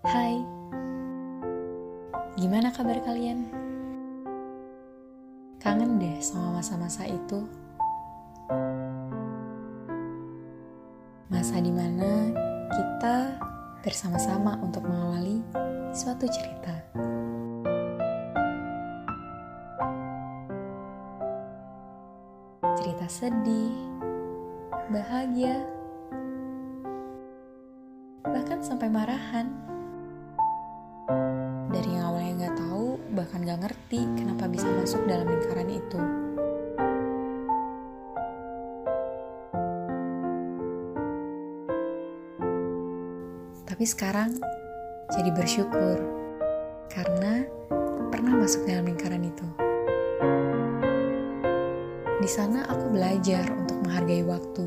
Hai, gimana kabar kalian? Kangen deh sama masa-masa itu. Masa di mana kita bersama-sama untuk mengawali suatu cerita. Cerita sedih, bahagia, bahkan sampai marahan. Bahkan nggak ngerti kenapa bisa masuk dalam lingkaran itu. Tapi sekarang jadi bersyukur karena pernah masuk dalam lingkaran itu. Di sana aku belajar untuk menghargai waktu.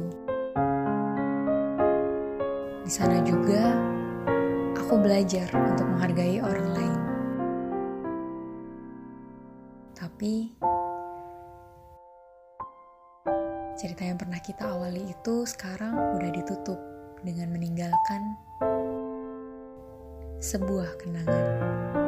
Di sana juga aku belajar untuk menghargai orang lain. Tapi cerita yang pernah kita awali itu sekarang udah ditutup dengan meninggalkan sebuah kenangan.